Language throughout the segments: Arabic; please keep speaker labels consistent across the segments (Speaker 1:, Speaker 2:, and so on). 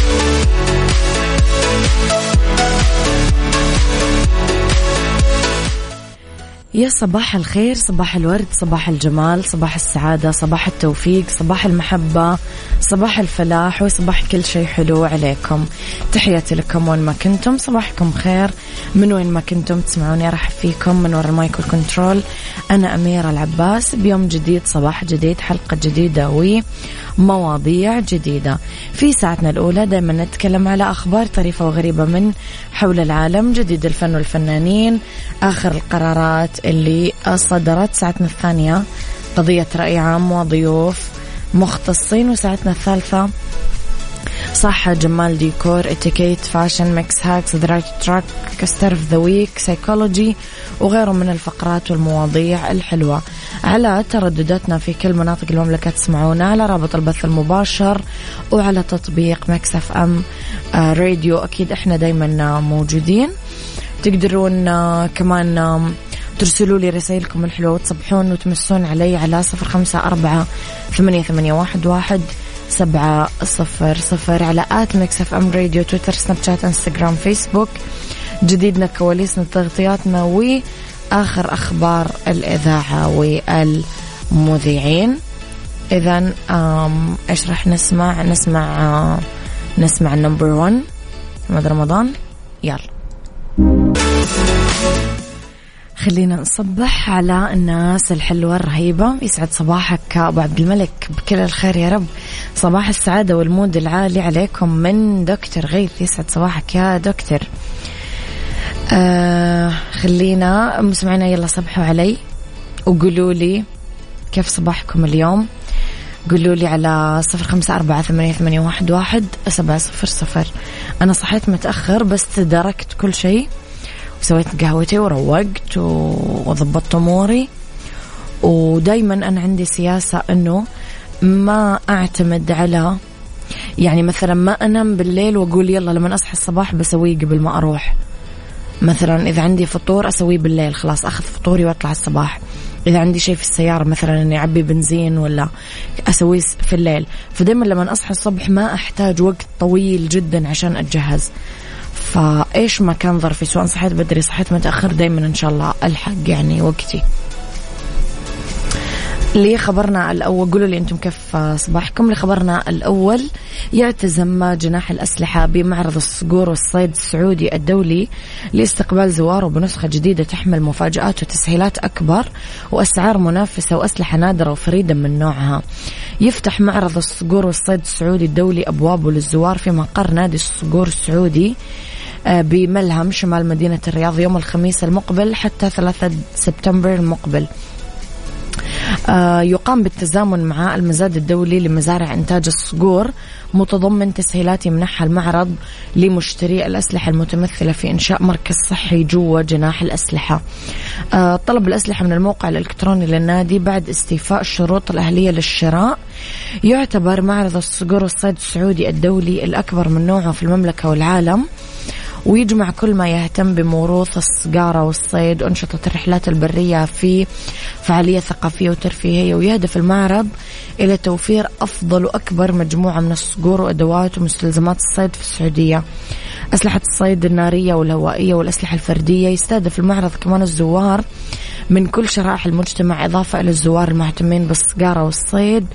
Speaker 1: في ال mix
Speaker 2: يا صباح الخير صباح الورد صباح الجمال صباح السعادة صباح التوفيق صباح المحبة صباح الفلاح وصباح كل شيء حلو عليكم. تحياتي لكم وين ما كنتم صباحكم خير. من وين ما كنتم تسمعوني ارحب فيكم من وراء ال mic وال control. أنا أميرة العباس. بيوم جديد صباح جديد حلقة جديدة ومواضيع جديدة. في ساعتنا الأولى دائما نتكلم على أخبار طريفة وغريبة من حول العالم جديد الفن والفنانين آخر القرارات اللي صدرت ساعتنا الثانية قضية رأي عام وضيوف مختصين وساعتنا الثالثة صحة جمال ديكور اتيكيت fashion Mix hacks دراج track star of the week psychology وغيره من الفقرات والمواضيع الحلوة. على تردداتنا في كل مناطق المملكة تسمعونا على رابط البث المباشر وعلى تطبيق Mix FM آه، راديو. أكيد إحنا دايما موجودين. تقدرون آه، كمان ترسلوا لي رسائلكم الحلوة وتصبحون وتمسون علي على صفر خمسة أربعة ثمانية, ثمانية واحد, واحد سبعة صفر صفر على at Mix FM Radio تويتر سناب شات إنستغرام فيسبوك. جديدنا كواليسنا تغطياتنا وآخر أخبار الإذاعة والمذيعين. إذا إيش راح نسمع؟ نسمع نسمع ال number 1 محمد رمضان. يلا. خلينا نصبح على الناس الحلوة الرهيبة. يسعد صباحك أبو عبد الملك. بكل الخير يا رب. صباح السعادة وال mood العالي عليكم من دكتور غيث. يسعد صباحك يا دكتور. آه خلينا مستمعينا يلا صبحوا علي وقولوا لي كيف صباحكم اليوم. قولوا لي على صفر خمسة أربعة ثمانية, ثمانية واحد, واحد سبعة صفر صفر. أنا صحيت متأخر بس تداركت كل شيء. وسويت قهوتي وروقت وضبطت أموري. ودائما أنا عندي سياسة إنه ما أعتمد على يعني مثلا ما أنام بالليل وأقول يلا لما أصحى الصباح بسويه قبل ما أروح. مثلا إذا عندي فطور أسويه بالليل خلاص أخذ فطوري وأطلع الصباح. إذا عندي شيء في السيارة مثلا إني أعبي بنزين ولا أسويه في الليل. فدائما لما أصحى الصبح ما أحتاج وقت طويل جدا عشان أتجهز. فايش ما كان ظرفي سواء صحيت بدري صحيت متأخر دائما إن شاء الله الحق يعني وقتي. لخبرنا الأول قولوا لي أنتم كيف صباحكم. لخبرنا الأول يعتزم جناح الأسلحة بمعرض الصقور والصيد السعودي الدولي لاستقبال زواره بنسخة جديدة تحمل مفاجآت وتسهيلات أكبر وأسعار منافسة وأسلحة نادرة وفريدة من نوعها. يفتح معرض الصقور والصيد السعودي الدولي أبوابه للزوار في مقر نادي الصقور السعودي. بملهم شمال مدينة الرياض يوم الخميس المقبل حتى 3 سبتمبر المقبل. آه، يقام بالتزامن مع المزاد الدولي لمزارع إنتاج الصقور متضمن تسهيلات يمنحها المعرض لمشتري الأسلحة المتمثلة في إنشاء مركز صحي جوا جناح الأسلحة. آه، طلب الأسلحة من الموقع الإلكتروني للنادي بعد استيفاء الشروط الأهلية للشراء. يعتبر معرض الصقور والصيد السعودي الدولي الأكبر من نوعه في المملكة والعالم. ويجمع كل ما يهتم بموروث الصقارة والصيد أنشطة الرحلات البرية في فعالية ثقافية وترفيهية ويهدف المعرض إلى توفير أفضل وأكبر مجموعة من الصقور وأدوات ومستلزمات الصيد في السعودية. أسلحة الصيد النارية والهوائية والأسلحة الفردية يستهدف المعرض كمان الزوار من كل شرائح المجتمع إضافة إلى الزوار المهتمين بالصقارة والصيد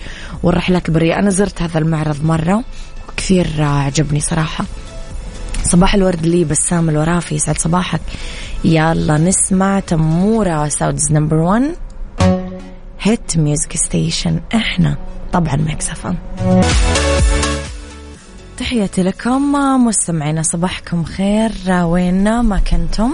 Speaker 2: والرحلات البرية. أنا زرت هذا المعرض مرة كثير عجبني صراحة. صباح الورد لي بسام الورافي يسعد صباحك. يلا نسمع تمورة Saudi's number 1 hit music station إحنا طبعا Mix FM تحياتي لكم مستمعينا صباحكم خير. وين ما كنتم؟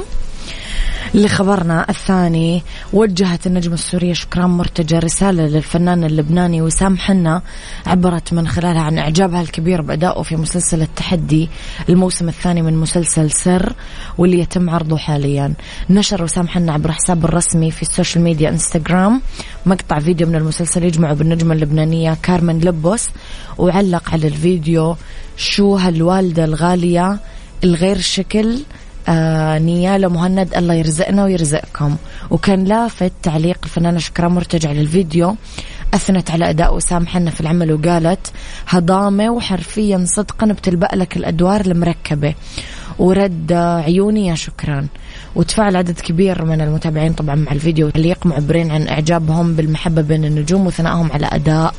Speaker 2: لخبرنا الثاني. وجهت النجمة السورية شكران مرتجى رسالة للفنان اللبناني وسام حنا عبرت من خلالها عن إعجابها الكبير بأدائه في مسلسل التحدي الموسم الثاني من مسلسل سر واللي يتم عرضه حاليا. نشر وسام حنا عبر حسابه الرسمي في السوشيال ميديا إنستغرام مقطع فيديو من المسلسل يجمعه بالنجمة اللبنانية كارمن لبوس وعلق على الفيديو شو هالوالدة الغالية الغير شكل آه نياله مهند الله يرزقنا ويرزقكم. وكان لافت تعليق الفنانة شكران مرتجى للفيديو أثنت على أداء وسام حنا في العمل وقالت هضامة وحرفيا صدقا بتلبأ لك الأدوار المركبة. ورد عيوني يا شكرا وتفاعل عدد كبير من المتابعين طبعا مع الفيديو. اللي معبرين عن إعجابهم بالمحبة بين النجوم وثنائهم على أداء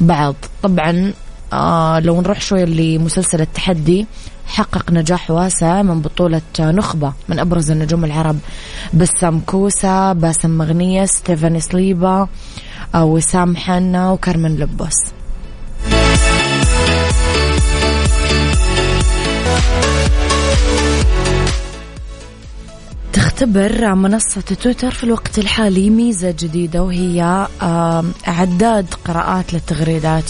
Speaker 2: بعض. طبعا آه لو نروح شوي لمسلسل التحدي حقق نجاح واسع من بطولة نخبة من أبرز النجوم العرب. بسام كوسة باسم مغنية ستيفن سليبا وسام حنا وكارمن لبوس تختبر منصة تويتر في الوقت الحالي ميزة جديدة وهي عداد قراءات للتغريدات.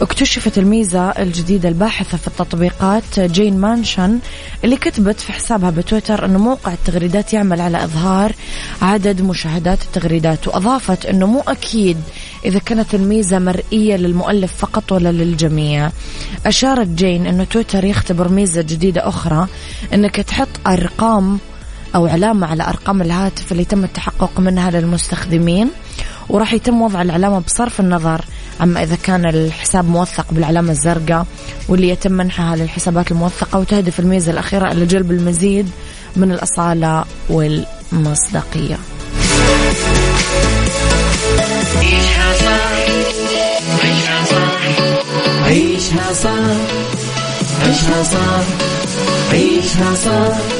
Speaker 2: اكتشفت الميزة الجديدة الباحثة في التطبيقات جين مانشن اللي كتبت في حسابها بتويتر أنه موقع التغريدات يعمل على إظهار عدد مشاهدات التغريدات وأضافت أنه مو أكيد إذا كانت الميزة مرئية للمؤلف فقط ولا للجميع. أشارت جين أنه تويتر يختبر ميزة جديدة أخرى أنك تحط أرقام أو علامة على أرقام الهاتف اللي تم التحقق منها للمستخدمين وراح يتم وضع العلامة بصرف النظر. عما إذا كان الحساب موثق بالعلامة الزرقاء واللي يتم منحها للحسابات الموثقة وتهدف الميزة الأخيرة إلى جلب المزيد من الأصالة والمصداقية. عيشها صح عيشها صح عيشها صح عيشها صح عيشها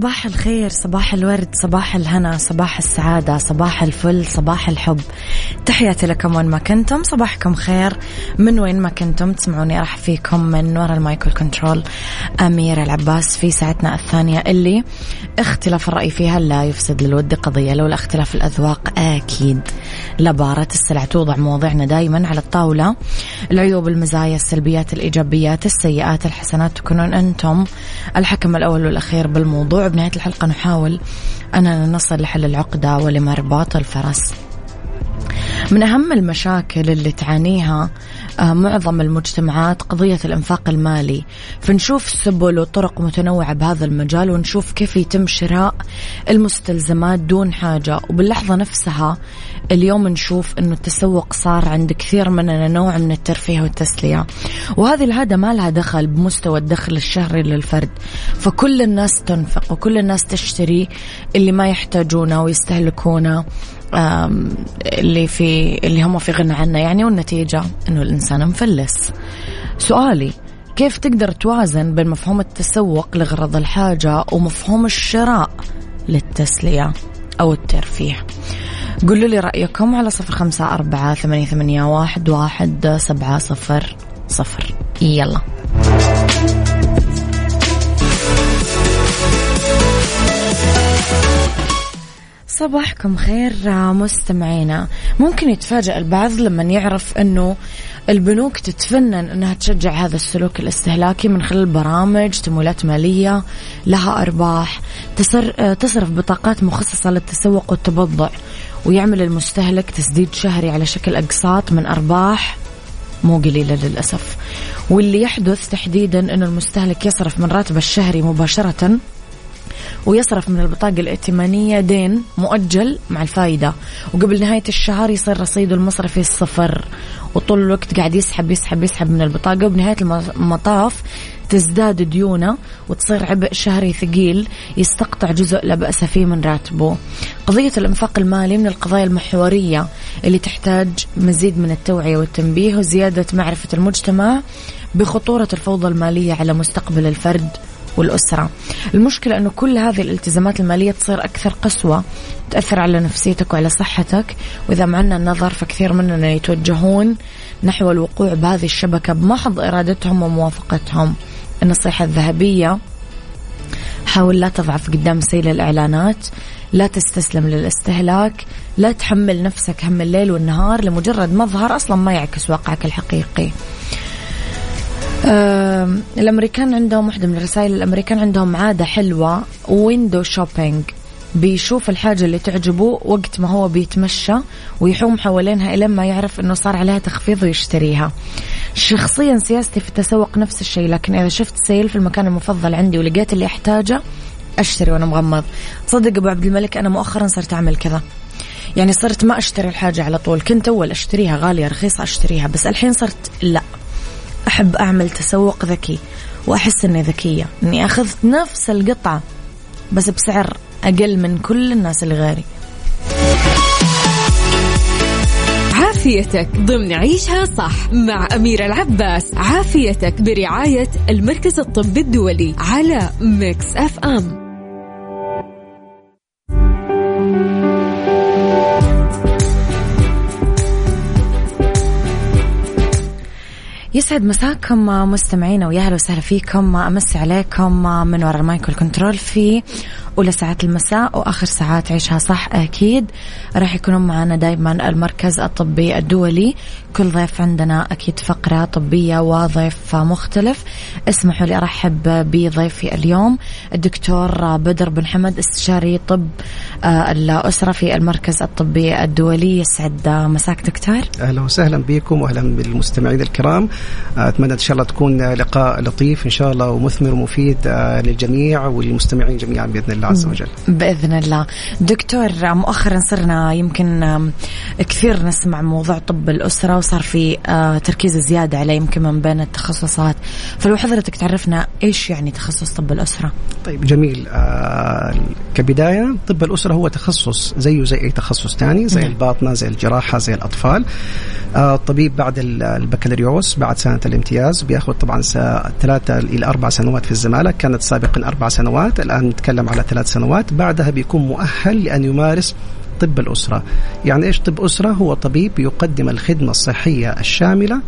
Speaker 2: صباح الخير صباح الورد صباح الهنا صباح السعادة صباح الفل صباح الحب. تحياتي لكم وين ما كنتم صباحكم خير. من وين ما كنتم تسمعوني أرحب فيكم من وراء ال mic وال control أميرة العباس في ساعتنا الثانية اللي اختلاف الرأي فيها لا يفسد للود قضية لولا اختلاف الأذواق أكيد. لبارت السلع توضع مواضيعنا دائما على الطاولة. العيوب المزايا السلبيات الإيجابيات السيئات الحسنات تكونون أنتم الحكم الأول والأخير بالموضوع. بنهاية الحلقة نحاول أننا نصل لحل العقدة ولمرباط الفرس. من أهم المشاكل اللي تعانيها آه، معظم المجتمعات قضية الإنفاق المالي. فنشوف سبل وطرق متنوعة بهذا المجال ونشوف كيف يتم شراء المستلزمات دون حاجة. وباللحظة نفسها اليوم نشوف أنه التسوق صار عند كثير مننا نوع من الترفيه والتسلية. وهذه العادة ما لها دخل بمستوى الدخل الشهري للفرد. فكل الناس تنفق وكل الناس تشتري اللي ما يحتاجونه ويستهلكونه. اللي في اللي هم في غنى عنه يعني والنتيجة إنه الإنسان مفلس. سؤالي كيف تقدر توازن بين مفهوم التسوق لغرض الحاجة ومفهوم الشراء للتسلية أو الترفيه؟ قولوا لي رأيكم على صفر خمسة أربعة ثمانية, ثمانية واحد, واحد سبعة صفر صفر. يلا. صباحكم خير مستمعينا. ممكن يتفاجأ البعض لما يعرف أنه البنوك تتفنن أنها تشجع هذا السلوك الاستهلاكي من خلال برامج تمويلات مالية لها أرباح تصرف بطاقات مخصصة للتسوق والتبضع ويعمل المستهلك تسديد شهري على شكل أقساط من أرباح مو قليلة للأسف. واللي يحدث تحديدا أنه المستهلك يصرف من راتبه الشهري مباشرة ويصرف من البطاقة الائتمانية دين مؤجل مع الفائدة وقبل نهاية الشهر يصير رصيده المصرفي صفر. وطول الوقت قاعد يسحب يسحب يسحب من البطاقة. وبنهاية المطاف تزداد ديونة وتصير عبء شهري ثقيل يستقطع جزء لا بأس فيه من راتبه. قضية الإنفاق المالي من القضايا المحورية اللي تحتاج مزيد من التوعية والتنبيه وزيادة معرفة المجتمع بخطورة الفوضى المالية على مستقبل الفرد. والأسرة. المشكلة أنه كل هذه الالتزامات المالية تصير أكثر قسوة تأثر على نفسيتك وعلى صحتك. وإذا معنا النظر فكثير مننا يتوجهون نحو الوقوع بهذه الشبكة بمحض إرادتهم وموافقتهم. النصيحة الذهبية حاول لا تضعف قدام سيل الإعلانات لا تستسلم للاستهلاك لا تحمل نفسك هم الليل والنهار لمجرد مظهر أصلا ما يعكس واقعك الحقيقي. الأمريكان عندهم واحدة من الرسائل الأمريكان عندهم عادة حلوة window shopping بيشوف الحاجة اللي تعجبه وقت ما هو بيتمشى ويحوم حوالينها إلى ما يعرف أنه صار عليها تخفيض ويشتريها. شخصيا سياستي في التسوق نفس الشيء لكن إذا شفت sale في المكان المفضل عندي ولقيت اللي أحتاجه أشتري وأنا مغمض. تصدق أبو عبد الملك أنا مؤخرا صرت أعمل كذا. يعني صرت ما أشتري الحاجة على طول كنت أول أشتريها غالية رخيصة أشتريها بس الحين صرت لا. أحب أعمل تسوق ذكي وأحس إني ذكية إني أخذت نفس القطعة بس بسعر أقل من كل الناس اللي غيري.
Speaker 1: عافيتك ضمن عيشها صح مع أميرة العباس. عافيتك برعاية المركز الطبي الدولي على Mix FM.
Speaker 2: يسعد مساكم مستمعينا ويا أهلا وسهلا فيكم امسي عليكم من وراء المايك كنترول في أولى ساعات المساء وآخر ساعات عيشها صح أكيد. راح يكونون معنا دايما المركز الطبي الدولي. كل ضيف عندنا أكيد فقرة طبية وضيف مختلف. اسمحوا لي أرحب بضيفي اليوم الدكتور بدر بن حمد استشاري طب آه، الأسرة في المركز الطبي الدولي. يسعد مساك دكتور.
Speaker 3: أهلا وسهلا بكم وأهلا بالمستمعين الكرام. أتمنى إن شاء الله تكون لقاء لطيف إن شاء الله ومثمر ومفيد آه، للجميع وللمستمعين جميعا بإذن الله. عز وجل.
Speaker 2: بإذن الله. دكتور مؤخرا صرنا يمكن كثير نسمع موضوع طب الأسرة وصار في آه، تركيز زيادة عليه يمكن من بين التخصصات. فلو حضرتك تعرفنا إيش يعني تخصص طب الأسرة؟
Speaker 3: طيب جميل. آه كبداية طب الأسرة هو تخصص زيه زي أي تخصص ثاني زي نعم. الباطنة زي الجراحة زي الأطفال. آه الطبيب بعد البكالوريوس بعد سنة الامتياز بياخذ طبعا ثلاثة إلى أربع سنوات في الزمالة. كانت سابقا أربع سنوات الآن نتكلم على ثلاث سنوات بعدها بيكون مؤهل لأن يمارس طب الأسرة. يعني إيش طب أسرة؟ هو طبيب يقدم الخدمة الصحية الشاملة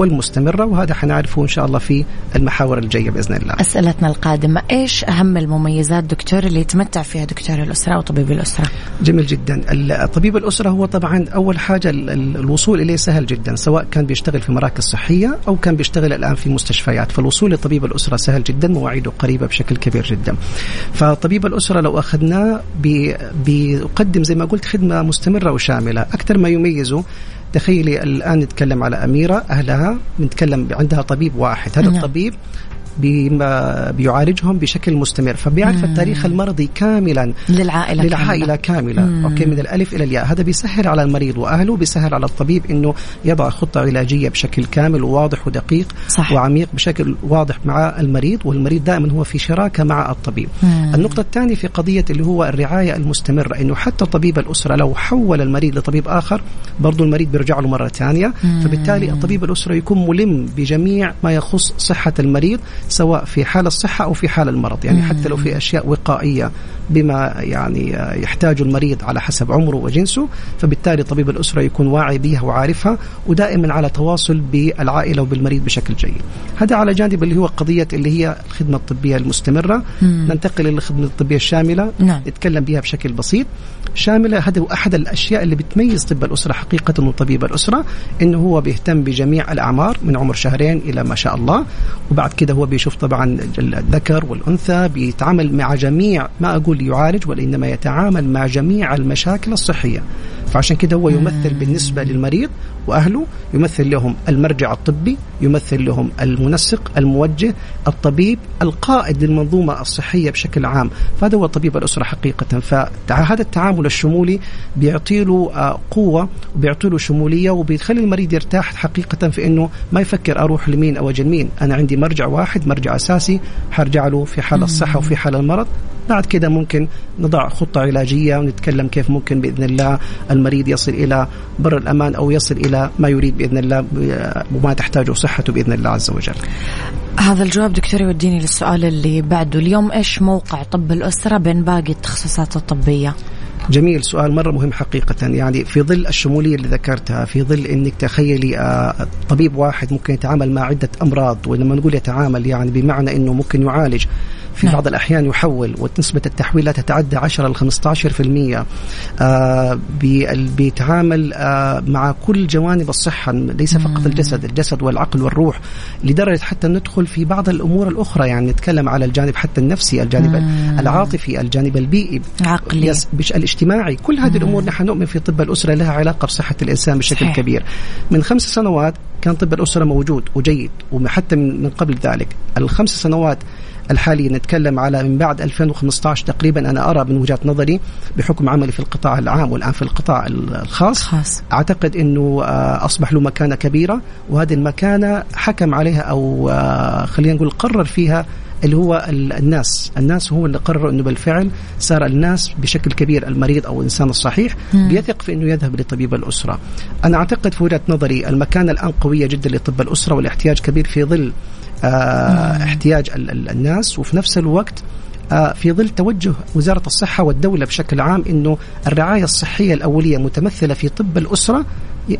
Speaker 3: والمستمرة وهذا حنعرفه إن شاء الله في المحاور الجاية بإذن الله.
Speaker 2: أسئلتنا القادمة إيش أهم المميزات دكتور اللي يتمتع فيها دكتور الأسرة وطبيب الأسرة؟
Speaker 3: جميل جدا. طبيب الأسرة هو طبعا أول حاجة الوصول إليه سهل جدا سواء كان بيشتغل في مراكز صحية أو كان بيشتغل الآن في مستشفيات. فالوصول لطبيب الأسرة سهل جدا مواعيده قريبة بشكل كبير جدا. فطبيب الأسرة لو أخذناه بيقدم زي ما قلت خدمة مستمرة وشاملة أكثر ما يميزه تخيلي الآن نتكلم على أميرة أهلها نتكلم عندها طبيب واحد هذا نعم. الطبيب بيعالجهم بشكل مستمر. فبيعرف التاريخ المرضي كاملا.
Speaker 2: للعائلة
Speaker 3: للعائلة كاملة, كاملة. أوكي من الألف إلى الياء. هذا بيسهل على المريض وأهله بيسهل على الطبيب إنه يضع خطة علاجية بشكل كامل وواضح ودقيق صح. وعميق بشكل واضح مع المريض والمريض دائما هو في شراكة مع الطبيب. مم. النقطة الثانية في قضية اللي هو الرعاية المستمرة إنه حتى طبيب الأسرة لو حول المريض لطبيب آخر برضه المريض بيرجع له مرة ثانية. فبالتالي الطبيب الأسرة يكون ملم بجميع ما يخص صحة المريض سواء في حال الصحة أو في حال المرض يعني حتى لو في أشياء وقائية. بما يعني يحتاج المريض على حسب عمره وجنسه فبالتالي طبيب الأسرة يكون واعي بها وعارفها ودائما على تواصل بالعائلة وبالمريض بشكل جيد. هذا على جانب اللي هو قضية اللي هي الخدمة الطبية المستمرة. مم. ننتقل إلى الخدمة الطبية الشاملة. نعم. نتكلم بها بشكل بسيط. شاملة هذا هو أحد الأشياء اللي بتميز طب الأسرة حقيقة وطبيب الأسرة إنه هو بيهتم بجميع الأعمار من عمر شهرين إلى ما شاء الله. وبعد كده هو بيشوف طبعا الذكر والأنثى بيتعامل مع جميع ما أقول يعالج وإنما يتعامل مع جميع المشاكل الصحية. فعشان كده هو يمثل بالنسبة للمريض وأهله يمثل لهم المرجع الطبي يمثل لهم المنسق الموجه الطبيب القائد للمنظومة الصحية بشكل عام. فهذا هو طبيب الأسرة حقيقة. فهذا التعامل الشمولي بيعطي له آه، قوة وبيعطي له شمولية وبيخلي المريض يرتاح حقيقة في أنه ما يفكر أروح لمين أو أجل مين. أنا عندي مرجع واحد مرجع أساسي حرجع له في حال الصحة وفي حال المرض. بعد كده ممكن نضع خطة علاجية ونتكلم كيف ممكن بإذن الله المريض يصل إلى بر الأمان أو يصل إلى ما يريد بإذن الله وما تحتاجه صحته بإذن الله عز وجل.
Speaker 2: هذا الجواب دكتور يوديني للسؤال اللي بعده. اليوم إيش موقع طب الأسرة بين باقي التخصصات الطبية؟
Speaker 3: جميل سؤال مرة مهم حقيقة. يعني في ظل الشمولية اللي ذكرتها في ظل أنك تخيلي آه، طبيب واحد ممكن يتعامل مع عدة أمراض ولما نقول يتعامل يعني بمعنى أنه ممكن يعالج في نعم. بعض الأحيان يحول ونسبة التحويل لا تتعدى 10 ل 15% آه بيتعامل آه مع كل جوانب الصحة ليس فقط الجسد الجسد والعقل والروح لدرجة حتى ندخل في بعض الأمور الأخرى يعني نتكلم على الجانب حتى النفسي الجانب مم. العاطفي الجانب البيئي
Speaker 2: عقلي
Speaker 3: الاجتماعي كل هذه الأمور نحن نؤمن في طب الأسرة لها علاقة بصحة الإنسان بشكل صحيح. كبير من خمس سنوات كان طب الأسرة موجود وجيد وحتى من قبل ذلك الخمس سنوات الحالي نتكلم على من بعد 2015 تقريبا أنا أرى من وجهة نظري بحكم عملي في القطاع العام والآن في القطاع الخاص خاص. أعتقد إنه آه، أصبح له مكانة كبيرة وهذه المكانة حكم عليها أو آه، خلينا نقول قرر فيها اللي هو الناس. الناس هو اللي قرر إنه بالفعل صار الناس بشكل كبير المريض أو الإنسان الصحيح مم. بيثق في إنه يذهب لطبيب الأسرة. أنا أعتقد في وجهة نظري المكانه الآن قوية جدا لطب الأسرة والاحتياج كبير في ظل آه احتياج الناس. وفي نفس الوقت آه في ظل توجه وزارة الصحة والدولة بشكل عام أنه الرعاية الصحية الأولية متمثلة في طب الأسرة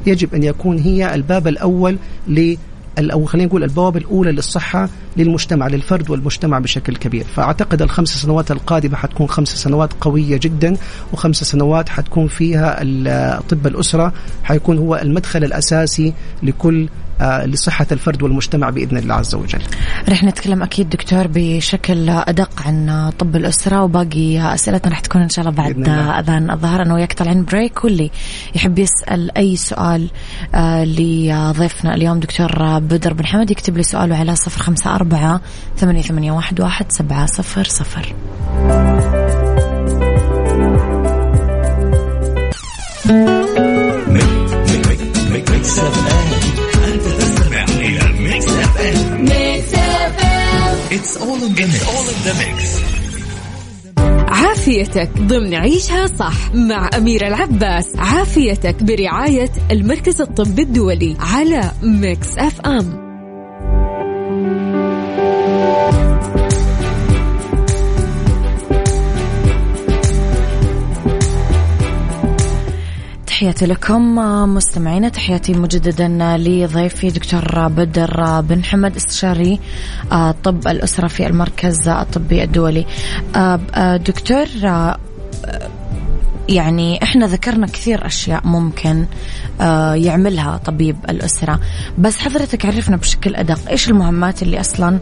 Speaker 3: يجب أن يكون هي الباب الأول ل أو خلينا نقول البوابه الأولى للصحة للمجتمع للفرد والمجتمع بشكل كبير. فأعتقد الخمس سنوات القادمة حتكون خمس سنوات قوية جدا وخمس سنوات حتكون فيها طب الأسرة حيكون هو المدخل الأساسي لكل آه، لصحة الفرد والمجتمع بإذن الله عز وجل.
Speaker 2: رح نتكلم أكيد دكتور بشكل أدق عن طب الأسرة وباقي أسئلتنا رح تكون إن شاء الله بعد أذان الظهر. أنا وياك طالعين بريك واللي يحب يسأل أي سؤال آه، لضيفنا اليوم دكتور بدر بن حمد يكتب لي سؤاله على صفر خمسة أربعة ثمانية, ثمانية واحد, واحد سبعة صفر صفر. Mix FM انت تستمع إلى Mix FM Mix FM it's all in the mix عافيتك ضمن عيشها صح مع أميرة العباس. عافيتك برعاية المركز الطبي الدولي على Mix FM تحياتي لكم مستمعينا تحياتي مجددا لضيفي دكتور بدر بن حمد استشاري آه، طب الأسرة في المركز الطبي الدولي. آه، آه، دكتور يعني إحنا ذكرنا كثير أشياء ممكن آه يعملها طبيب الأسرة. بس حضرتك عرفنا بشكل أدق إيش المهمات اللي أصلا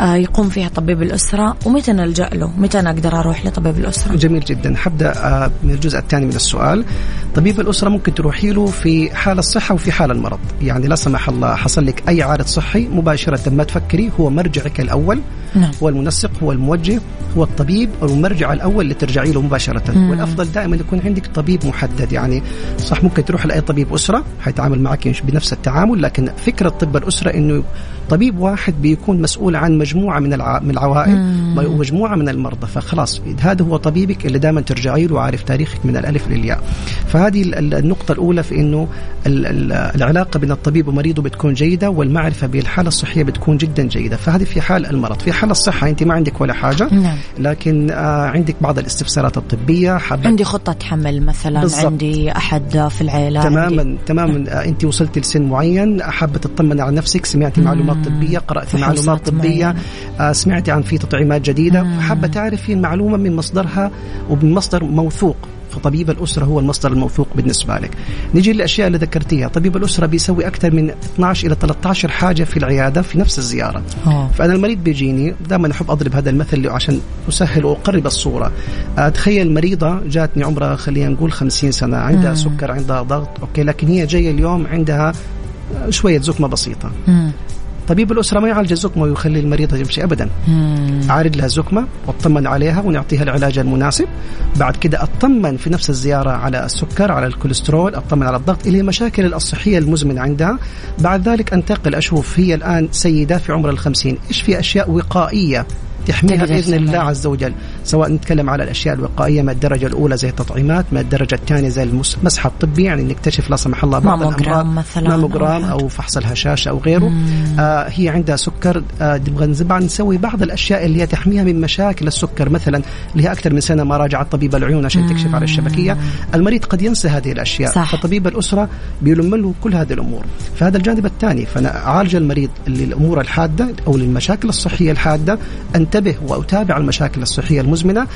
Speaker 2: آه يقوم فيها طبيب الأسرة ومتى نلجأ له؟ متى أنا أقدر أروح لطبيب الأسرة؟
Speaker 3: جميل جدا. حبدأ آه من الجزء الثاني من السؤال. طبيب الأسرة ممكن تروحي له في حال الصحة وفي حال المرض. يعني لا سمح الله حصل لك أي عارض صحي مباشرة ما تفكري هو مرجعك الأول.
Speaker 2: نعم.
Speaker 3: هو المنسق هو الموجه هو الطبيب المرجع الأول اللي ترجعي له مباشرة.
Speaker 2: مم.
Speaker 3: والأفضل دائما يكون عندك طبيب محدد يعني صح ممكن تروح لأي طبيب أسرة حيتعامل معك بنفس التعامل لكن فكرة طب الأسرة إنه طبيب واحد بيكون مسؤول عن مجموعة من. من العوائل. ومجموعه من المرضى فخلاص هذا هو طبيبك اللي دائما ترجعي له وعارف تاريخك من الألف للياء فهذه ال- ال- النقطة الأولى في إنه ال- ال- العلاقة بين الطبيب ومريضه بتكون جيدة والمعرفة بالحالة الصحية بتكون جدا جيدة فهذه في حال المرض في حال الصحة أنت ما عندك ولا حاجة
Speaker 2: نعم.
Speaker 3: لكن آه عندك بعض الاستفسارات الطبية حابة
Speaker 2: عندي خطة حمل مثلا
Speaker 3: بالضبط.
Speaker 2: عندي أحد في العيلة عندي-
Speaker 3: تماما تماما آه، أنت وصلتي لسن معين حابة تطمن على نفسك سمعتي. معلومات طبية قرأتي معلومات
Speaker 2: معينة.
Speaker 3: آه، سمعتي عن في تطعيمات جديدة
Speaker 2: مم.
Speaker 3: حابة تعرفي المعلومه من مصدرها ومن مصدر موثوق فطبيب الأسرة هو المصدر الموثوق بالنسبة لك نجي للأشياء اللي ذكرتيها طبيب الأسرة بيسوي أكثر من 12 إلى 13 حاجة في العيادة في نفس الزيارة
Speaker 2: أوه.
Speaker 3: فأنا المريض بيجيني دائما أحب أضرب هذا المثل عشان أسهل وأقرب الصورة آه، تخيل مريضة جاتني عمرها خلينا نقول 50 سنة عندها
Speaker 2: مم.
Speaker 3: سكر عندها ضغط أوكي لكن هي جاية اليوم عندها آه، شوية زكمة بسيطة
Speaker 2: مم.
Speaker 3: طبيب الأسرة ما يعالج الزكمة ويخلي المريضه تمشي ابدا.
Speaker 2: مم.
Speaker 3: اعالج لها الزكمة واطمن عليها ونعطيها العلاج المناسب. بعد كده أطمن في نفس الزيارة على السكر على الكوليسترول أطمن على الضغط اللي هي مشاكل الصحية المزمنة عندها. بعد ذلك أنتقل أشوف هي الآن سيدة في عمر الخمسين. إيش في أشياء وقائية تحميها بإذن الله. عز وجل سواء نتكلم على الأشياء الوقائية من الدرجة الأولى زي التطعيمات من الدرجة الثانية زي المسحه الطبي يعني نكتشف لا سمح الله بعض الأمراض
Speaker 2: مثلاً
Speaker 3: ماموجرام
Speaker 2: أو
Speaker 3: أو فحص الهشاشه أو غيره
Speaker 2: مم.
Speaker 3: آه هي عندها سكر آه نبغى نسوي بعض الأشياء اللي هي تحميها من مشاكل السكر مثلا اللي هي أكثر من سنة ما راجعت طبيب العيون عشان تكشف على الشبكية المريض قد ينسى هذه الأشياء
Speaker 2: صح.
Speaker 3: فطبيب الأسرة بيلم له كل هذه الأمور فهذا الجانب الثاني فأنا أعالج المريض للامور الحادة أو للمشاكل الصحية الحادة انتبه وأتابع المشاكل الصحية المزمنة.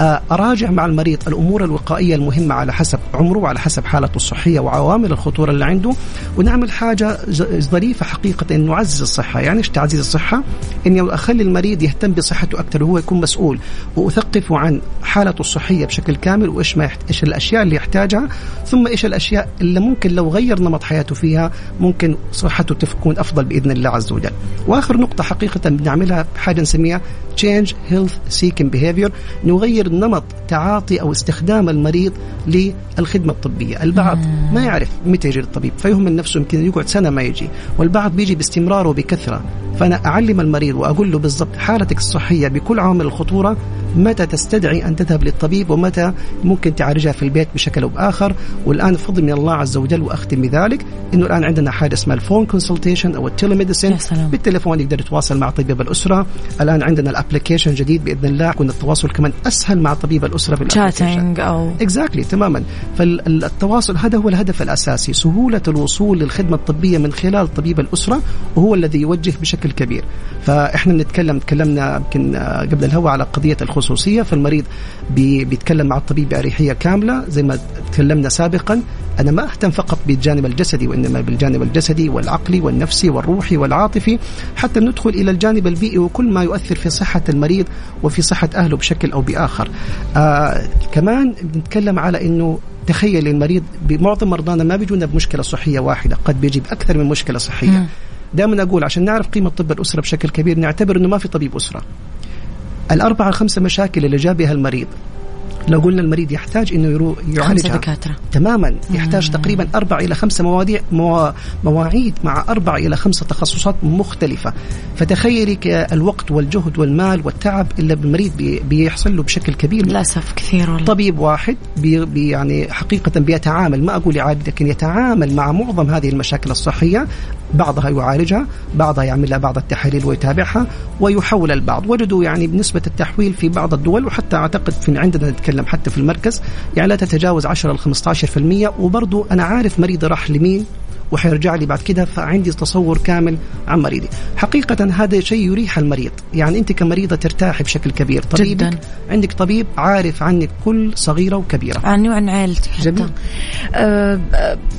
Speaker 3: اراجع مع المريض الأمور الوقائية المهمة على حسب عمره وعلى حسب حالته الصحية وعوامل الخطورة اللي عنده. ونعمل حاجة ظريفة حقيقة إن نعزز الصحة. يعني إيش تعزيز الصحة؟ إني أخلي المريض يهتم بصحته أكثر وهو يكون مسؤول. واثقفه عن حالته الصحية بشكل كامل وإيش ما يحت... إيش الأشياء اللي يحتاجها. ثم إيش الأشياء اللي ممكن لو غير نمط حياته فيها ممكن صحته تكون أفضل بإذن الله عز وجل. وآخر نقطة حقيقة بنعملها بحاجة نسميها change health seeking behavior. نغير نمط تعاطي أو استخدام المريض للخدمة الطبية، البعض ما يعرف متى يجي للطبيب فيهمل نفسه يمكن يقعد سنة ما يجي، والبعض بيجي باستمرار وبكثره، فأنا أعلم المريض وأقول له بالضبط حالتك الصحية بكل عوامل الخطورة متى تستدعي أن تذهب للطبيب ومتى ممكن تعالجها في البيت بشكل أو بآخر، والآن فضل من الله عز وجل وأختم بذلك إنه الآن عندنا حاجة اسمها ال phone consultation أو
Speaker 2: ال telemedicine.
Speaker 3: بالتليفون يقدر يتواصل مع طبيب الأسرة، الآن عندنا ال application جديد بإذن الله. يكون التواصل كمان أسهل مع طبيب الأسرة بال
Speaker 2: application chatting أو
Speaker 3: exactly تماما. فالتواصل هذا هو الهدف الأساسي. سهولة الوصول للخدمة الطبية من خلال طبيب الأسرة وهو الذي يوجه بشكل كبير. فإحنا بنتكلم تكلمنا يمكن قبل الهواء على قضية الخصوصيه فالمريض بي بيتكلم مع الطبيب بأريحية كاملة. زي ما تكلمنا سابقا أنا ما أهتم فقط بالجانب الجسدي وإنما بالجانب الجسدي والعقلي والنفسي والروحي والعاطفي. حتى ندخل إلى الجانب البيئي وكل ما يؤثر في صحة المريض وفي صحة أهله بشكل أو بآخر. آه كمان بنتكلم على إنه تخيل المريض معظم مرضانا ما بيجونا بمشكلة صحية واحدة قد بيجي باكثر من مشكلة
Speaker 2: صحية.
Speaker 3: دائما أقول عشان نعرف قيمة طب الأسرة بشكل كبير نعتبر إنه ما في طبيب أسرة. الأربعة خمسة مشاكل اللي جاب بها المريض. لو قلنا المريض يحتاج إنه يروح
Speaker 2: خمسة
Speaker 3: يعالجها
Speaker 2: دكاترة.
Speaker 3: تماما. يحتاج تقريبا أربع إلى خمسة مواضيع موا- مواعيد مع أربع إلى خمسة تخصصات مختلفة. فتخيلي الوقت والجهد والمال والتعب اللي المريض بي- بيحصل له بشكل كبير.
Speaker 2: للأسف كثير والله.
Speaker 3: طبيب واحد بي بي يعني حقيقة بيتعامل ما أقول يعالج لكن يتعامل مع معظم هذه المشاكل الصحية. بعضها يعالجها بعضها يعمل لها بعض التحاليل ويتابعها ويحول البعض. وجدوا يعني بنسبة التحويل في بعض الدول وحتى أعتقد في عندنا نتكلم حتى في المركز يعني لا تتجاوز 10 ل 15% وبرضو أنا عارف مريضي راح لمين؟ وحيرجع لي بعد كده فعندي تصور كامل عن مريضي. حقيقة هذا شيء يريح المريض. يعني أنت كمريضة ترتاحي بشكل كبير. طبيبك
Speaker 2: جداً.
Speaker 3: عندك طبيب عارف عنك كل صغيرة وكبيرة.
Speaker 2: عني وعن عائلتي حتى.
Speaker 3: جميل.
Speaker 2: أه،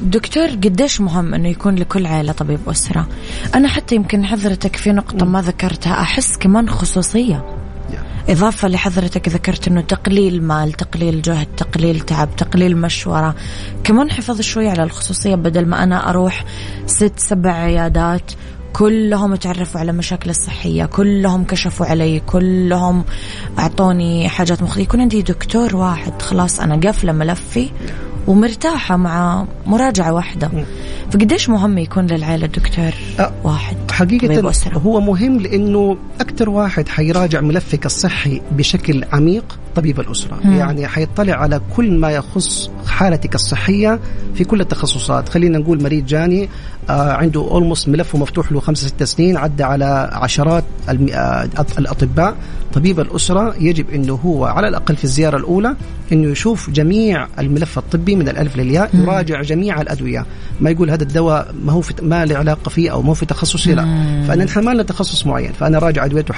Speaker 2: دكتور قديش مهم إنه يكون لكل عائلة طبيب أسرة؟ أنا حتى يمكن حضرتك في نقطة ما ذكرتها أحس كمان خصوصية. إضافة لحضرتك ذكرت أنه تقليل مال تقليل جهد تقليل تعب تقليل مشورة. كمان حفاظ شوي على الخصوصية بدل ما أنا أروح ست سبع عيادات كلهم تعرفوا على مشاكل الصحية كلهم كشفوا علي كلهم أعطوني حاجات مختلفة يكون عندي دكتور واحد خلاص أنا قافلة ملفي. ومرتاحة مع مراجعة واحدة. فقديش مهم يكون للعائلة دكتور أه واحد؟
Speaker 3: حقيقة هو مهم لأنه أكثر واحد حيراجع ملفك الصحي بشكل عميق طبيب الأسرة مم. يعني حيطلع على كل ما يخص حالتك الصحية في كل التخصصات. خلينا نقول مريض جاني آه عنده اولموست ملفه مفتوح له خمسة ستة سنين عدى على عشرات آه الأطباء. طبيب الأسرة يجب أنه هو على الأقل في الزيارة الأولى أنه يشوف جميع الملف الطبي من الألف للياء يراجع جميع الأدوية. ما يقول هذا الدواء ما هو في ما له علاقة فيه أو ما هو في تخصصي لا. فأنا نحن ما لنا تخصص معين. فأنا راجع أدويته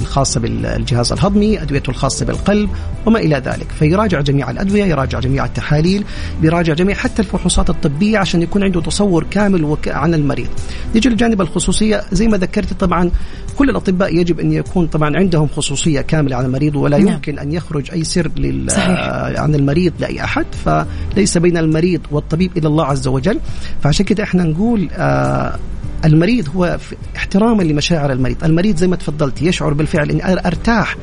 Speaker 3: الخاصة بالجهاز الهضمي أدويته الخاصة بالقلب وما إلى ذلك. فيراجع جميع الأدوية يراجع جميع التحاليل بيراجع جميع حتى الفحوصات الطبية عشان يكون عنده تصور كامل عن المريض. نيجي للجانب الخصوصية. زي ما ذكرت طبعا كل الأطباء يجب أن يكون طبعا عندهم خصوصية كاملة عن المريض ولا نعم. يمكن أن يخرج أي سر لل... عن المريض لأي أحد. فليس بين المريض والطبيب إلى الله عز وجل. فعشان كده إحنا نقول آه المريض هو احتراما لمشاعر المريض. المريض زي ما تفضلت يشعر بالفعل إني أرتاح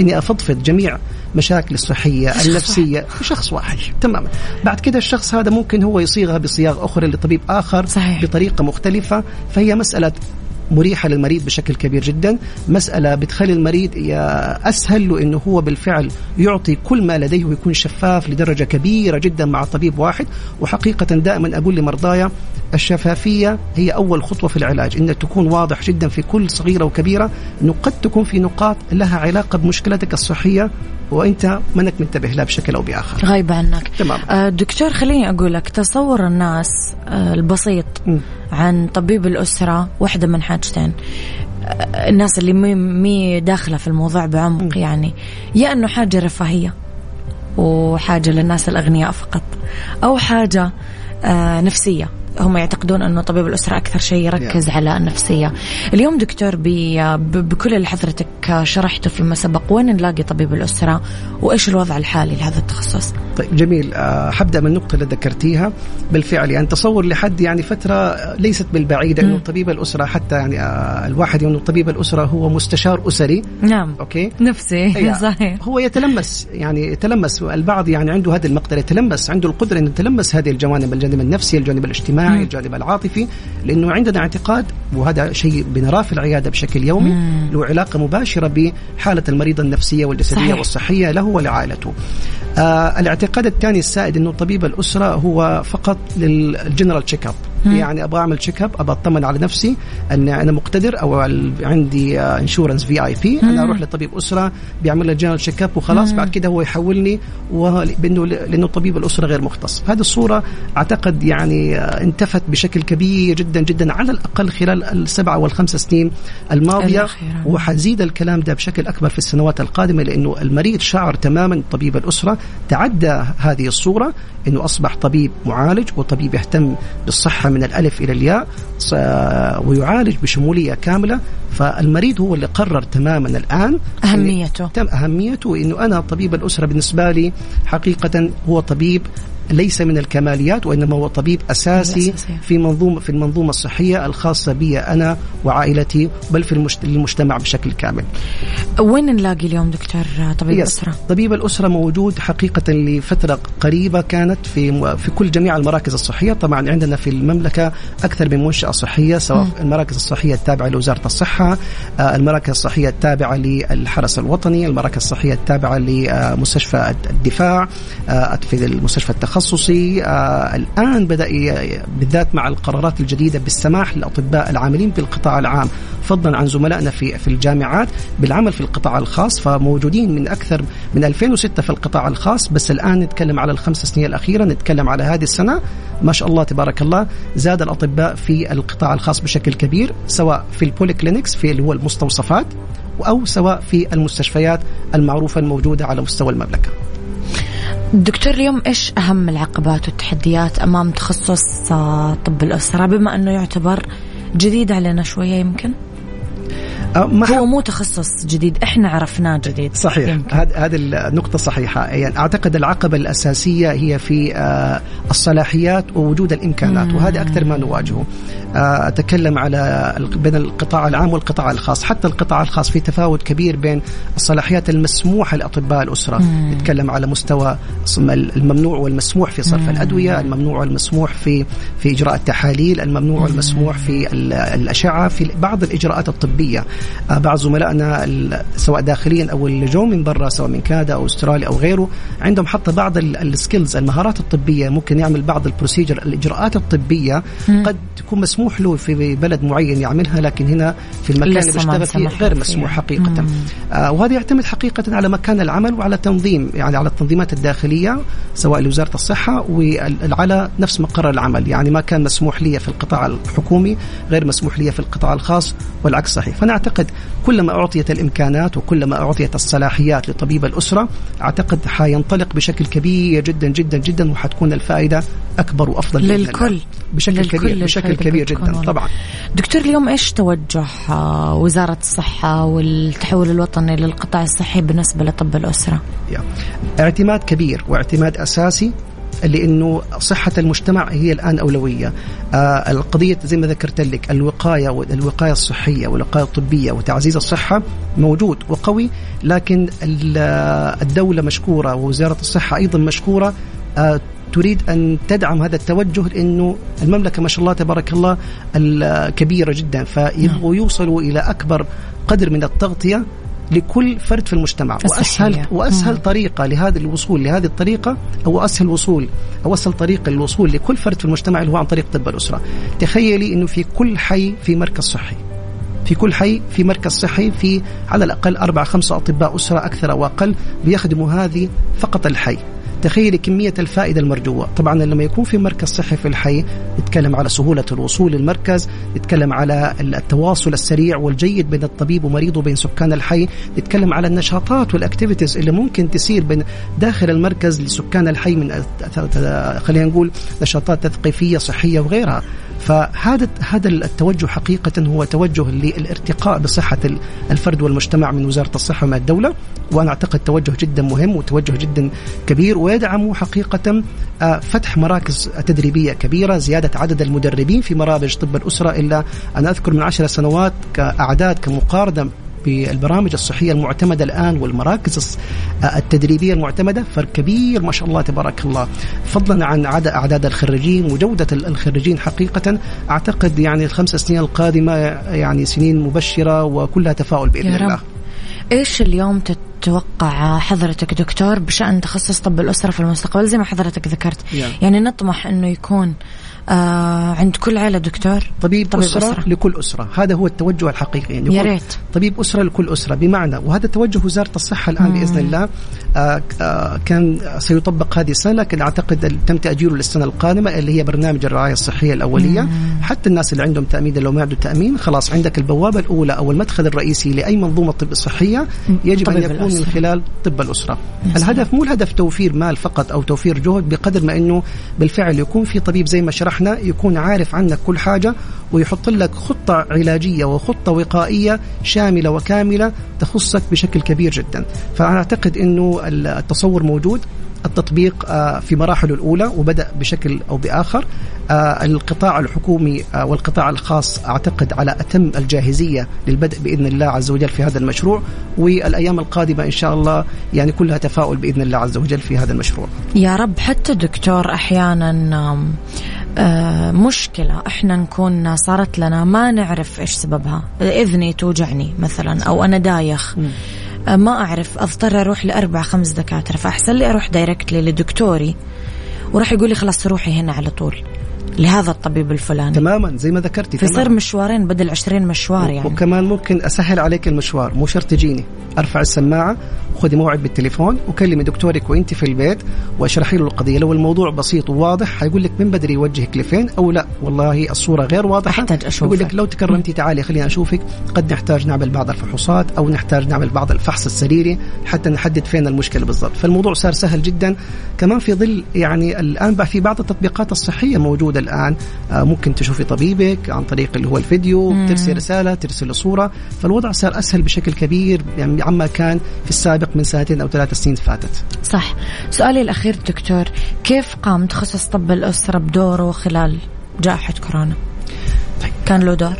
Speaker 3: إني أفضفض جميع مشاكل الصحية النفسية في شخص واحد. تماما. بعد كده الشخص هذا ممكن هو يصيغها بصياغه أخرى لطبيب آخر صحيح. بطريقة مختلفة فهي مسألة مريحة للمريض بشكل كبير جدا مسألة بتخلي المريض أسهل له أنه هو بالفعل يعطي كل ما لديه ويكون شفاف لدرجة كبيرة جدا مع طبيب واحد. وحقيقة دائما أقول لمرضايا الشفافية هي أول خطوة في العلاج أن تكون واضح جدا في كل صغيرة وكبيرة أنه قد تكون في نقاط لها علاقة بمشكلتك الصحية وأنت منك منتبه لها بشكل أو بآخر.
Speaker 2: غايبه عنك. تمام. آه دكتور خليني أقول لك تصور الناس آه البسيط م. عن طبيب الأسرة واحدة من حاجتين. آه الناس اللي مي, مي داخلة في الموضوع بعمق م. يعني. يا إنه حاجة رفاهية وحاجة للناس الأغنياء فقط أو حاجة آه نفسية. هم يعتقدون أنه طبيب الأسرة أكثر شيء يركز yeah. على النفسية. اليوم دكتور بكل اللي حضرتك شرحته فيما سبق وين نلاقي طبيب الأسرة؟ وإيش الوضع الحالي لهذا التخصص؟
Speaker 3: طيب جميل. أه حبدأ من النقطه اللي ذكرتيها. بالفعل يعني تصور لحد يعني فترة ليست بالبعيدة إنه طبيب الأسرة حتى يعني أه الواحد إنه يعني طبيب الأسرة هو مستشار أسري.
Speaker 2: نعم. أوكي؟ نفسي. صحيح.
Speaker 3: هو يتلمس يعني يتلمس. البعض يعني عنده هذه المقدرة يتلمس عنده القدرة إنه يتلمس هذه الجوانب الجانب النفسي الجانب الاجتماعي. الاجتماعي الجانب العاطفي لأنه عندنا اعتقاد وهذا شيء بنراه في العيادة بشكل يومي له علاقة مباشرة بحالة المريض النفسية والجسدية صحيح. والصحية له ولعائلته. آه الاعتقاد الثاني السائد إنه طبيب الأسرة هو فقط لل general check up يعني أبغى أعمل check up أبغى أطمن على نفسي أن أنا مقتدر أو عندي insurance VIP أنا أروح لطبيب أسرة بيعمل لي general check up وخلاص بعد كده هو يحولني وبانه لأنه طبيب الأسرة غير مختص. هذه الصورة أعتقد يعني آه، انتفت بشكل كبير جدا جدا على الأقل خلال السبعه والخمس سنين الماضية. وحزيد الكلام ده بشكل أكبر في السنوات القادمة لأنه المريض شعر تماما طبيب الأسرة تعدى هذه الصورة. إنه أصبح طبيب معالج وطبيب يهتم بالصحة من الألف إلى الياء ويعالج بشمولية كاملة. فالمريض هو اللي قرر تماما الآن
Speaker 2: أهميته.
Speaker 3: تم أهميته انه أنا طبيب الأسرة بالنسبة لي حقيقة هو طبيب ليس من الكماليات وإنما هو طبيب أساسي في منظومه في المنظومة الصحية الخاصة بي أنا وعائلتي بل في المجتمع بشكل كامل.
Speaker 2: وين نلاقي اليوم دكتور طبيب الاسره؟
Speaker 3: طبيب الأسرة موجود حقيقة لفترة قريبة كانت في في كل جميع المراكز الصحية، طبعا عندنا في المملكة أكثر من منشأة صحية سواء م. المراكز الصحية التابعة لوزارة الصحة، آه، المراكز الصحية التابعة للحرس الوطني، المراكز الصحية التابعة لمستشفى الدفاع، آه، في المستشفى التخصصي التخصصي آه الآن بدأ بالذات مع القرارات الجديدة بالسماح للأطباء العاملين بالقطاع العام فضلا عن زملائنا في في الجامعات بالعمل في القطاع الخاص فموجودين من أكثر من 2006 في القطاع الخاص بس الآن نتكلم على الخمس سنين الأخيرة نتكلم على هذه السنة. ما شاء الله تبارك الله زاد الأطباء في القطاع الخاص بشكل كبير سواء في البوليكلينكس في اللي هو المستوصفات أو سواء في المستشفيات المعروفة الموجودة على مستوى المملكة.
Speaker 2: دكتور اليوم إيش أهم العقبات والتحديات أمام تخصص طب الأسرة بما أنه يعتبر جديد علينا شوية يمكن؟ أه ما هو مو تخصص جديد إحنا عرفناه جديد
Speaker 3: صحيح. هذه النقطة صحيحة. يعني أعتقد العقبة الأساسية هي في آه الصلاحيات ووجود الإمكانات وهذا أكثر ما نواجهه. آه أتكلم على بين القطاع العام والقطاع الخاص. حتى القطاع الخاص في تفاوت كبير بين الصلاحيات المسموحة لأطباء الأسرة. نتكلم على مستوى الممنوع والمسموح في صرف الأدوية الممنوع والمسموح في في إجراء التحاليل الممنوع والمسموح في الأشعة في بعض الإجراءات الطبية. آه، بعض زملائنا سواء داخليا أو اللي جو من برا سواء من كندا أو أستراليا أو غيره عندهم حتى بعض ال skills المهارات الطبية. ممكن يعمل بعض ال procedure الإجراءات الطبية قد تكون مسموح له في بلد معين يعملها لكن هنا في المكان اللي بيشتغل فيه غير مسموح حقيقة. آه وهذا يعتمد حقيقة على مكان العمل وعلى تنظيم يعني على التنظيمات الداخلية سواء لوزارة الصحة وعلى نفس مقر العمل. يعني ما كان مسموح لي في القطاع الحكومي غير مسموح لي في القطاع الخاص والعكس صحيح. فأنا أعتقد كلما أعطيت الإمكانات وكلما أعطيت الصلاحيات لطبيب الأسرة أعتقد حينطلق بشكل كبير جدا جدا جدا وحتكون الفائدة أكبر وأفضل
Speaker 2: للكل.
Speaker 3: بشكل
Speaker 2: للكل
Speaker 3: كبير بشكل كبير جدا والله. طبعا.
Speaker 2: دكتور اليوم إيش توجه وزارة الصحة والتحول الوطني للقطاع الصحي بالنسبة لطب الأسرة؟
Speaker 3: اعتماد كبير واعتماد أساسي لأنه صحة المجتمع هي الآن أولوية آه القضية زي ما ذكرت لك الوقاية والوقايه الصحية والوقاية الطبية وتعزيز الصحة موجود وقوي لكن الدولة مشكورة ووزارة الصحة أيضا مشكورة آه تريد أن تدعم هذا التوجه لأنه المملكة ما شاء الله تبارك الله كبيرة جدا فيبغوا. يوصلوا إلى أكبر قدر من التغطية لكل فرد في المجتمع. واسهل وأسهل طريقة لهذا الوصول لهذه الطريقة أو أسهل وصول أو أسهل طريقه للوصول لكل فرد في المجتمع اللي هو عن طريق طب الأسرة. تخيلي إنه في كل حي في مركز صحي. في كل حي في مركز صحي في على الأقل أربع خمسة أطباء أسرة أكثر أو أقل بيخدموا هذه فقط الحي. تخيلي كمية الفائدة المرجوة. طبعا لما يكون في مركز صحي في الحي نتكلم على سهولة الوصول للمركز نتكلم على التواصل السريع والجيد بين الطبيب ومريضه بين سكان الحي نتكلم على النشاطات والاكتيفيتيز اللي ممكن تسير بين داخل المركز لسكان الحي من خلينا نقول نشاطات تثقيفية صحية وغيرها. فهذا هذا التوجه حقيقة هو توجه للارتقاء بصحة الفرد والمجتمع من وزارة الصحة ومن الدولة. وأنا أعتقد توجه جدا مهم وتوجه جدا كبير. ويدعم حقيقة آه، فتح مراكز تدريبية كبيرة زيادة عدد المدربين في مرابج طب الأسرة إلا أنا أذكر من عشر سنوات كأعداد كمقارنة بالبرامج الصحية المعتمدة الآن والمراكز التدريبية المعتمدة فرق كبير ما شاء الله تبارك الله فضلا عن عدد أعداد الخريجين وجودة الخريجين حقيقة أعتقد يعني الخمس سنين القادمة يعني سنين مبشرة وكلها تفاؤل بإذن. الله
Speaker 2: إيش اليوم تتوقع حضرتك دكتور بشأن تخصص طب الأسرة في المستقبل؟ زي ما حضرتك ذكرت. يعني, يعني نطمح أنه يكون آه عند كل عائله دكتور؟
Speaker 3: طبيب, طبيب أسرة, أسرة. لكل أسرة. هذا هو التوجه الحقيقي. يعني
Speaker 2: يا ريت.
Speaker 3: طبيب أسرة لكل أسرة. بمعنى وهذا توجه وزارة الصحة الآن مم. بإذن الله آه آه كان سيطبق هذه السنة. لكن أعتقد تم تأجيله للسنة القادمة اللي هي برنامج الرعاية الصحية الأولية. مم. حتى الناس اللي عندهم تأمين لو ما عندهم تأمين خلاص عندك البوابة الأولى أو المدخل الرئيسي لأي منظومة طب صحية يجب أن يكون الأسرة. من خلال طب الأسرة. الهدف مو الهدف توفير مال فقط أو توفير جهد بقدر ما أنه بالفعل يكون في طبيب زي ما شرحنا يكون عارف عنك كل حاجة ويحط لك خطة علاجية وخطة وقائية شاملة وكاملة تخصك بشكل كبير جدا. فأنا أعتقد أنه التصور موجود التطبيق آه، في مراحله الأولى وبدأ بشكل أو بآخر. آه، القطاع الحكومي آه، والقطاع الخاص أعتقد على أتم الجاهزية للبدء بإذن الله عز وجل في هذا المشروع والأيام القادمة إن شاء الله يعني كلها تفاؤل بإذن الله عز وجل في هذا المشروع.
Speaker 2: يا رب حتى دكتور أحيانا مشكلة. إحنا نكون صارت لنا ما نعرف إيش سببها. إذني توجعني مثلا أو أنا دايخ. ما أعرف. أضطر أروح لأربع خمس دكاترة. فأحسن لي أروح دايركتلي لدكتوري وراح يقول لي خلاص روحي هنا على طول. لهذا الطبيب الفلاني.
Speaker 3: تماما زي ما ذكرتي
Speaker 2: فيصير مشوارين بدل 20 مشوار يعني.
Speaker 3: وكمان ممكن أسهل عليك المشوار مو شرط تجيني. أرفع السماعة وخذي موعد بالتليفون وكلمي دكتورك وانت في البيت واشرحي له القضية. لو الموضوع بسيط وواضح حيقول لك من بدري يوجهك لفين أو لا. والله الصورة غير واضحة.
Speaker 2: احتاج أشوفك.
Speaker 3: يقول لك لو تكرمتي تعالي خليني أشوفك. قد نحتاج نعمل بعض الفحوصات أو نحتاج نعمل بعض الفحص السريري حتى نحدد فين المشكلة بالضبط. فالموضوع صار سهل جدا. كمان في ظل يعني الآن بقى في بعض التطبيقات الصحية موجودة الآن. آه، ممكن تشوفي طبيبك عن طريق اللي هو الفيديو. ترسل رسالة ترسل صورة. فالوضع صار أسهل بشكل كبير. يعني عما كان في السابق. من سنتين أو ثلاث سنين فاتت
Speaker 2: صح سؤالي الأخير دكتور كيف قام تخصص طب الأسرة بدوره خلال جائحة كورونا طيب. كان له دور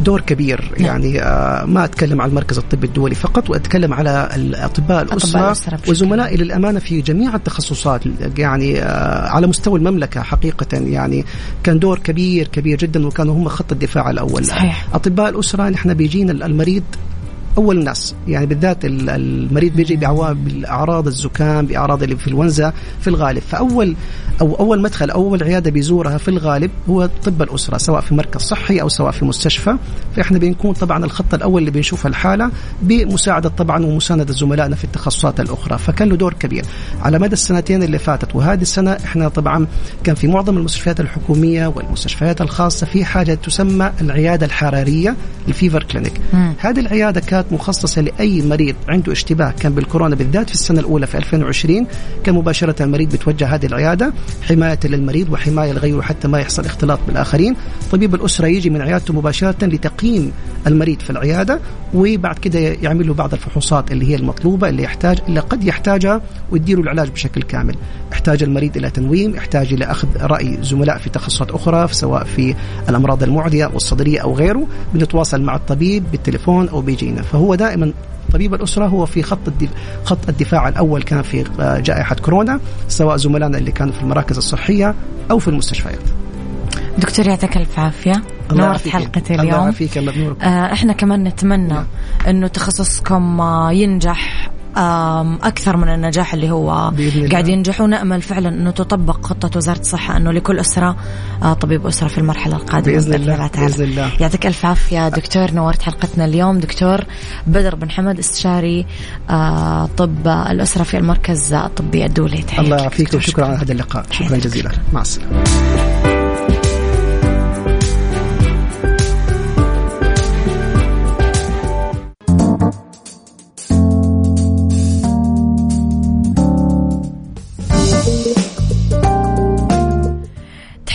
Speaker 3: دور كبير نعم. يعني آه ما أتكلم عن المركز الطبي الدولي فقط وأتكلم على الأطباء الأسرة وزملائي للأمانة في جميع التخصصات يعني آه على مستوى المملكة حقيقة يعني كان دور كبير كبير جدا وكانوا هم خط الدفاع الأول
Speaker 2: صحيح.
Speaker 3: أطباء الأسرة نحن بيجينا المريض أول الناس يعني بالذات المريض بيجي بالأعراض الزكام بأعراض الانفلونزا في الغالب. فاول أو أول مدخل أول عيادة بيزورها في الغالب هو طب الأسرة سواء في مركز صحي أو سواء في مستشفى. فإحنا بنكون طبعا الخط الأول اللي بنشوف الحالة بمساعدة طبعا ومساندة زملائنا في التخصصات الأخرى. فكان له دور كبير. على مدى السنتين اللي فاتت وهذه السنة إحنا طبعا كان في معظم المستشفيات الحكومية والمستشفيات الخاصة في حاجة تسمى العيادة الحرارية الفيفر كلينيك. هذه العيادة كانت مخصصة لأي مريض عنده اشتباه. كان بالكورونا بالذات في السنة الأولى في 2020 كان مباشرة المريض بتوجه هذه العيادة حماية للمريض وحماية لغيره حتى ما يحصل اختلاط بالآخرين. طبيب الأسرة يجي من عيادته مباشرة لتقييم المريض في العيادة وبعد كده يعمل له بعض الفحوصات اللي هي المطلوبة اللي يحتاج اللي قد يحتاجها ويديله العلاج بشكل كامل. يحتاج المريض إلى تنويم يحتاج إلى أخذ رأي زملاء في تخصصات أخرى سواء في الأمراض المعدية والصدرية أو غيره. بنتواصل مع الطبيب بالتليفون أو بيجينا. فهو دائما طبيب الأسرة هو في خط خط الدفاع الأول كان في آه، جائحة كورونا سواء زملائنا اللي كانوا في المراكز الصحية أو في المستشفيات.
Speaker 2: دكتور يعطيك ألف عافية. نورت حلقتي اليوم الله
Speaker 3: يعافيك الله
Speaker 2: آه إحنا كمان نتمنى نعم. إنه تخصصكم آه، ينجح. أكثر من النجاح اللي هو قاعد ينجح ونامل فعلا أنه تطبق خطة وزارة الصحة أنه لكل أسرة آه، طبيب اسره في المرحلة القادمة.
Speaker 3: بإذن الله بإذن الله.
Speaker 2: يعطيك ألف عافية دكتور نورت حلقتنا اليوم. دكتور بدر بن حمد استشاري آه، طب الأسرة في المركز الطبي الدولي.
Speaker 3: الله يعافيك وشكرا على هذا اللقاء. شكرا جزيلا. مع السلامة.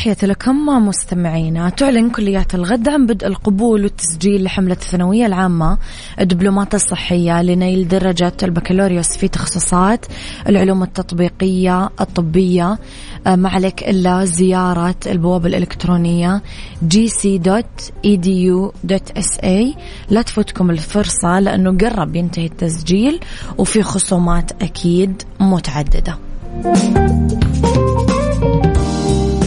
Speaker 2: تحياتي لكم مستمعينا. تعلن كليات الغد عن بدء القبول والتسجيل لحملة الثانوية العامة. الدبلومات الصحية لنيل درجة البكالوريوس في تخصصات العلوم التطبيقية الطبية. آه، ما عليك إلا زيارة البوابة الإلكترونية gc.edu.sa لا تفوتكم الفرصة لأنه قرب ينتهي التسجيل وفي خصومات أكيد متعددة.